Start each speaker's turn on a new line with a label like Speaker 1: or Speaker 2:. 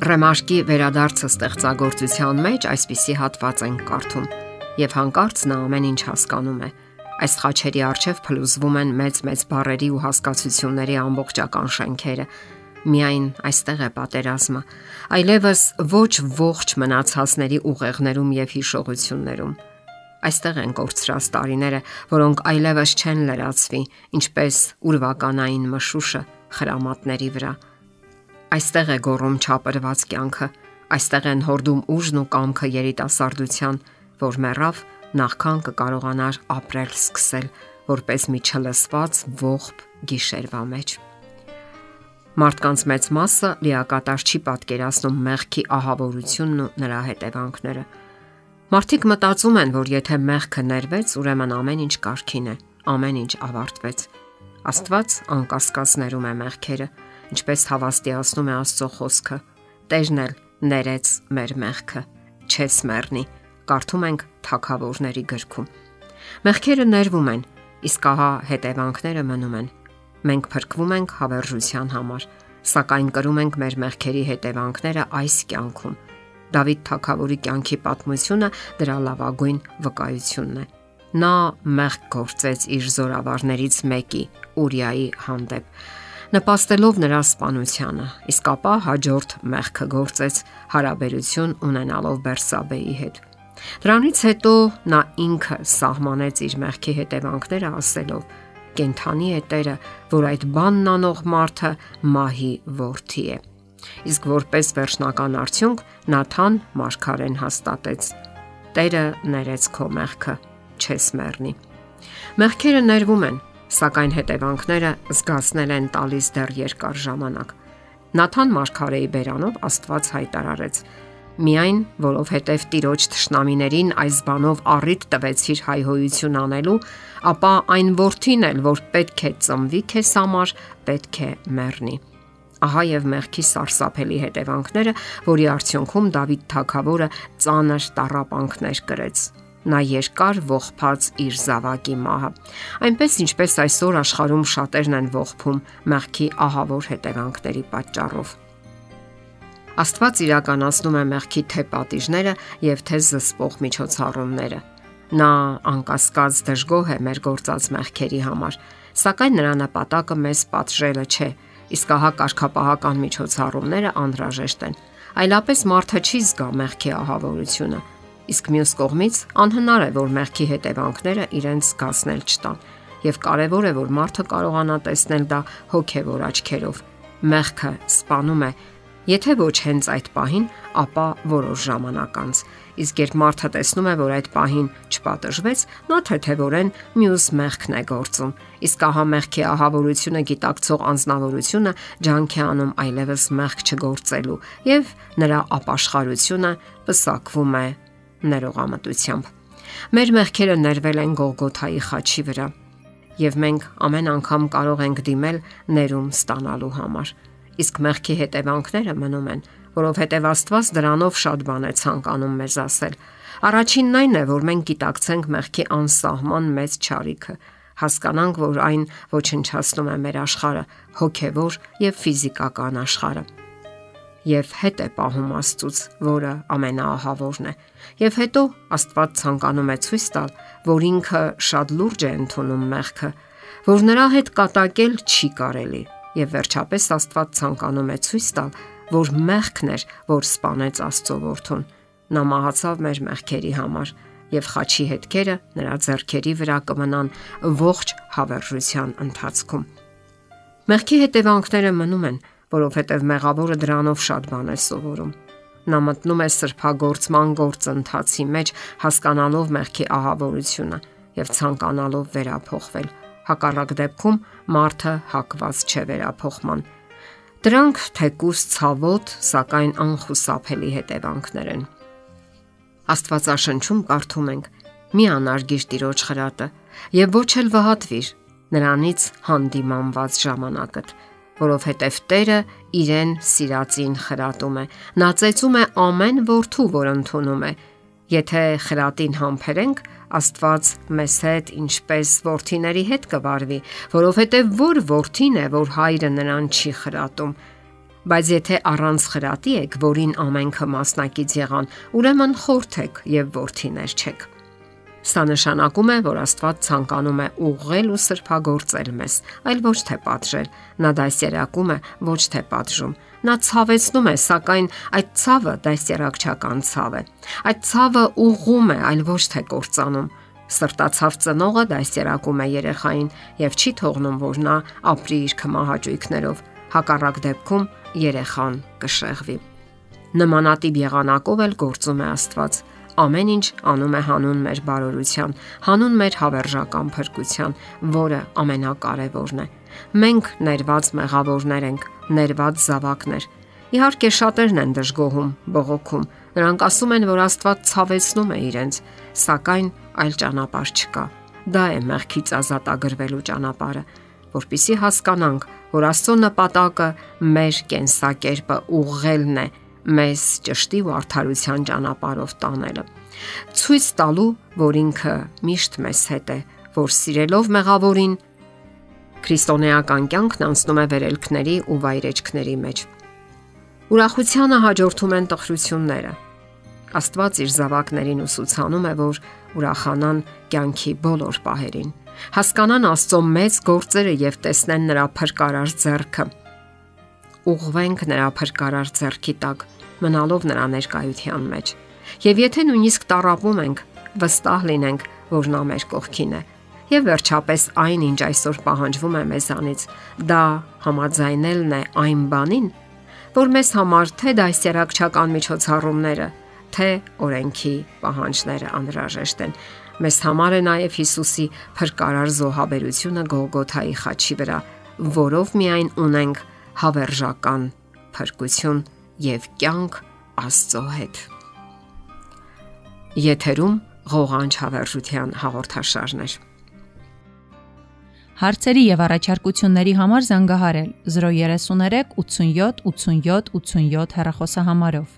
Speaker 1: Ռեմարկի վերադարձը ստեղծագործության մեջ այսպիսի հատված են կարդում. Եւ հանկարծ նա ամեն ինչ հասկանում է։ Այս խաչերի առջև փլուզվում են մեծ-մեծ բարերի ու հասկացությունների ամբողջական շենքերը։ Միայն այստեղ է պատերազմը, այլևս ոչ ողջ մնացածների ուղեղներում եւ հիշողություններում։ Այստեղ են կորցրած տարիները, որոնք այլևս չեն լրացվի, ինչպես ուրվականային մշուշը խրամատների վրա Այստեղ է գոռում չապրված կյանքը, այստեղ են հորդում ուժն ու կամքը երիտասարդության, որ մեռավ նախքան կկարողանար ապրել սկսել, որպես մի չլսված ողբ գիշերվա մեջ։ Մարդկանց մեծ մասը լիակատար չի պատկերացնում մեղքի ահավորությունն ու նրա հետևանքները։ Մարդիկ մտածում են, որ եթե մեղքը ներվեց, ուրեմն ամեն ինչ կարքին է, ամեն ինչ ավարտվեց։ Աստված անկասկած ներում է մեղքերը ինչպես հավաստիացնում է Աստծո խոսքը։ Տերն էլ ներեց մեր մեղքը, չես մեռնի։ Կարդում ենք Թագավորների գրքում։ Մեղքերը ներվում են, իսկ ահա հետևանքները մնում են։ Մենք փրկվում ենք հավերժության համար, սակայն կրում ենք մեր մեղքերի հետևանքները այս կյանքում։ Դավիթ Թագավորի կյանքի պատմությունը դրա լավագույն վկայությունն է։ Նա մեղք գործեց իր զորավարներից մեկի՝ Ուրիայի հանդեպ նպաստելով նրա սպանությանը։ Իսկ ապա հաջորդ մեղքը գործեց հարաբերություն ունենալով Բերսաբեի հետ։ Դրանից հետո նա ինքը սահմանեց իր մեղքի հետևանքները ասելով. «Կենթանի է Տերը, որ այդ բանն անող մարդը մահի worth-ի է»։ Իսկ որպես վերջնական արդյունք Նաթան մարգարեն հաստատեց. «Տերը ներեց քո մեղքը, չես մեռնի»։ Մեղքերը ներվում են սակայն հետևանքները զգացնել են տալիս դեռ երկար ժամանակ։ Նաթան Մարկարեի բերանով Աստված հայտարարեց. Միայն որովհետև Տիրոջ ճշնամիներին այս բանով առիթ տվեցիր հայհոյություն անելու, ապա այն worth-ին էլ, որ պետք է ծնվի քեզ համար, պետք է մեռնի։ Ահա եւ մեղքի սարսափելի հետևանքները, որի արդյունքում Դավիթ թագավորը ծանր տարապանքներ կրեց նա երկար ողբած իր զավակի մահը։ Այնպես ինչպես այսօր աշխարհում շատերն են ողբում մեղքի ահավոր հետևանքների պատճառով։ Աստված իրականացնում է մեղքի թե պատիժները եւ թե զսպող միջոցառումները։ Նա անկասկած դժգոհ է մեր գործած մեղքերի համար, սակայն նրա նպատակը մեզ պատժելը չէ, իսկ ահա կարգապահական միջոցառումները անհրաժեշտ են։ Այլապես մարդը չի զգա մեղքի ահավորությունը իսկ մյուս կողմից անհնար է, որ մեղքի հետևանքները իրենց զգացնել չտան։ Եվ կարևոր է, որ մարդը կարողանա տեսնել դա հոգևոր աչքերով։ Մեղքը սپانում է. Եթե ոչ հենց այդ պահին, ապա որոշ ժամանակ անց։ Իսկ երբ մարդը տեսնում է, որ այդ պահին չպատժվեց, նա թեթևորեն մյուս մեղքն է գործում։ Իսկ ահա մեղքի ահավորությունը գիտակցող անznավորությունը ջանքի անում այլևս մեղք չգործելու, եւ նրա ապաշխարությունը պսակվում է ներողամտությամբ։ Մեր մեղքերը ներվել են Գողգոթայի խաչի վրա, եւ մենք ամեն անգամ կարող ենք դիմել ներում ստանալու համար։ Իսկ մեղքի հետևանքները մնում են, որովհետև Աստված դրանով շատ բան է ցանկանում մեզ ասել։ Առաջինն այն է, որ մենք գիտակցենք մեղքի անսահման մեծ ճարիքը, հասկանանք, որ այն ոչնչացնում է մեր աշխարհը, հոգևոր եւ ֆիզիկական աշխարհը եւ հետ է պահում Աստծուց, որը ամենաահավորն է։ Եվ հետո Աստված ցանկանում է ցույց տալ, որ ինքը շատ լուրջ է ընդունում մեղքը, որ նրա հետ կատակել չի կարելի։ Եվ վերջապես Աստված ցանկանում է ցույց տալ, որ մեղքն էր, որ սپانեց Աստծո որդուն։ Նա մահացավ մեր մեղքերի համար եւ խաչի հետքերը նրա зерքերի վրա կմնան ողջ հավերժության ընթացքում։ Մեղքի հետևանքները մնում են, են որովհետև մեղավորը դրանով շատ բան է սովորում։ Նա մտնում է սրբագործման գործընթացի մեջ, հասկանալով մեղքի ահավորությունը եւ ցանկանալով վերափոխվել։ Հակառակ դեպքում մարդը հակված չէ վերափոխման։ Դրանք թեկուս ցավոտ, սակայն անխուսափելի հետևանքներ են։ Աստվածաշնչում կարդում ենք. «Մի անարգիր Տիրոջ խրատը եւ ոչ էլ վհատվիր նրանից հանդիմանված ժամանակդ» որովհետև Տերը իրեն սիրածին խրատում է։ Նա ծեծում է ամեն որդու, որ ընդունում է։ Եթե խրատին համբերենք, Աստված մեզ հետ ինչպես որդիների հետ կվարվի, որովհետև որ որդին է, որ հայրը նրան չի խրատում։ Բայց եթե առանց խրատի եք, որին ամենքը մասնակից եղան, ուրեմն խորթեք եւ worth-իներ չեք։ Սա նշանակում է, որ Աստված ցանկանում է ուղղել ու սրբագործել մեզ, այլ ոչ թե պատժել։ Նա դասերակում է, ոչ թե պատժում։ Նա ցավեցնում է, սակայն այդ ցավը դասերակչական ցավ է։ Այդ ցավը ուղղում է, այլ ոչ թե կործանում։ Սրտացավ ծնողը դասերակում է երեխային եւ չի թողնում, որ նա ապրի իր կմահաճույքներով։ Հակառակ դեպքում երեխան կշեղվի։ Նմանատիպ եղանակով էլ գործում է Աստված ամեն ինչ անում է հանուն մեր բարօրության, հանուն մեր հավերժական փրկության, որը ամենակարևորն է։ Մենք ներված մեղավորներ ենք, ներված զավակներ։ Իհարկե շատերն են դժգոհում, բողոքում։ Նրանք ասում են, որ Աստված ցավեցնում է իրենց, սակայն այլ ճանապարհ չկա։ Դա է մեղքից ազատագրվելու ճանապարհը, որpիսի հասկանանք, որ Աստծո նպատակը մեր կենսակերպը ուղղելն է մեզ ճշտի ու արդարության ճանապարհով տանելը։ Ցույց տալու, որ ինքը միշտ մեզ հետ է, որ սիրելով մեղավորին քրիստոնեական կյանքն անցնում է վերելքների ու վայրեջքների մեջ։ Ուրախությանը հաջորդում են տխրությունները։ Աստված իր զավակներին ուսուցանում է, որ ուրախանան կյանքի բոլոր պահերին։ Հասկանան Աստծո մեծ գործերը եւ տեսնեն նրա փրկարար ձեռքը ուղվենք նրա փրկարար ձեռքի տակ, մնալով նրա ներկայության մեջ։ Եվ եթե նույնիսկ տարապում ենք, վստահ լինենք, որ նա մեր կողքին է։ Եվ վերջապես այն, ինչ այսօր պահանջվում է մեզանից, դա համաձայնելն է այն բանին, որ մեզ համար թե դասերակցական միջոցառումները, թե օրենքի պահանջները անհրաժեշտ են։ Մեզ համար է նաև Հիսուսի փրկարար զոհաբերությունը Գողգոթայի խաչի վրա, որով միայն ունենք հավերժական փրկություն եւ կյանք Աստծո հետ։ Եթերում ղողանջ հավերժության հաղորդաշարներ։
Speaker 2: Հարցերի եւ առաջարկությունների համար զանգահարել 033 87 87 87 հեռախոսահամարով։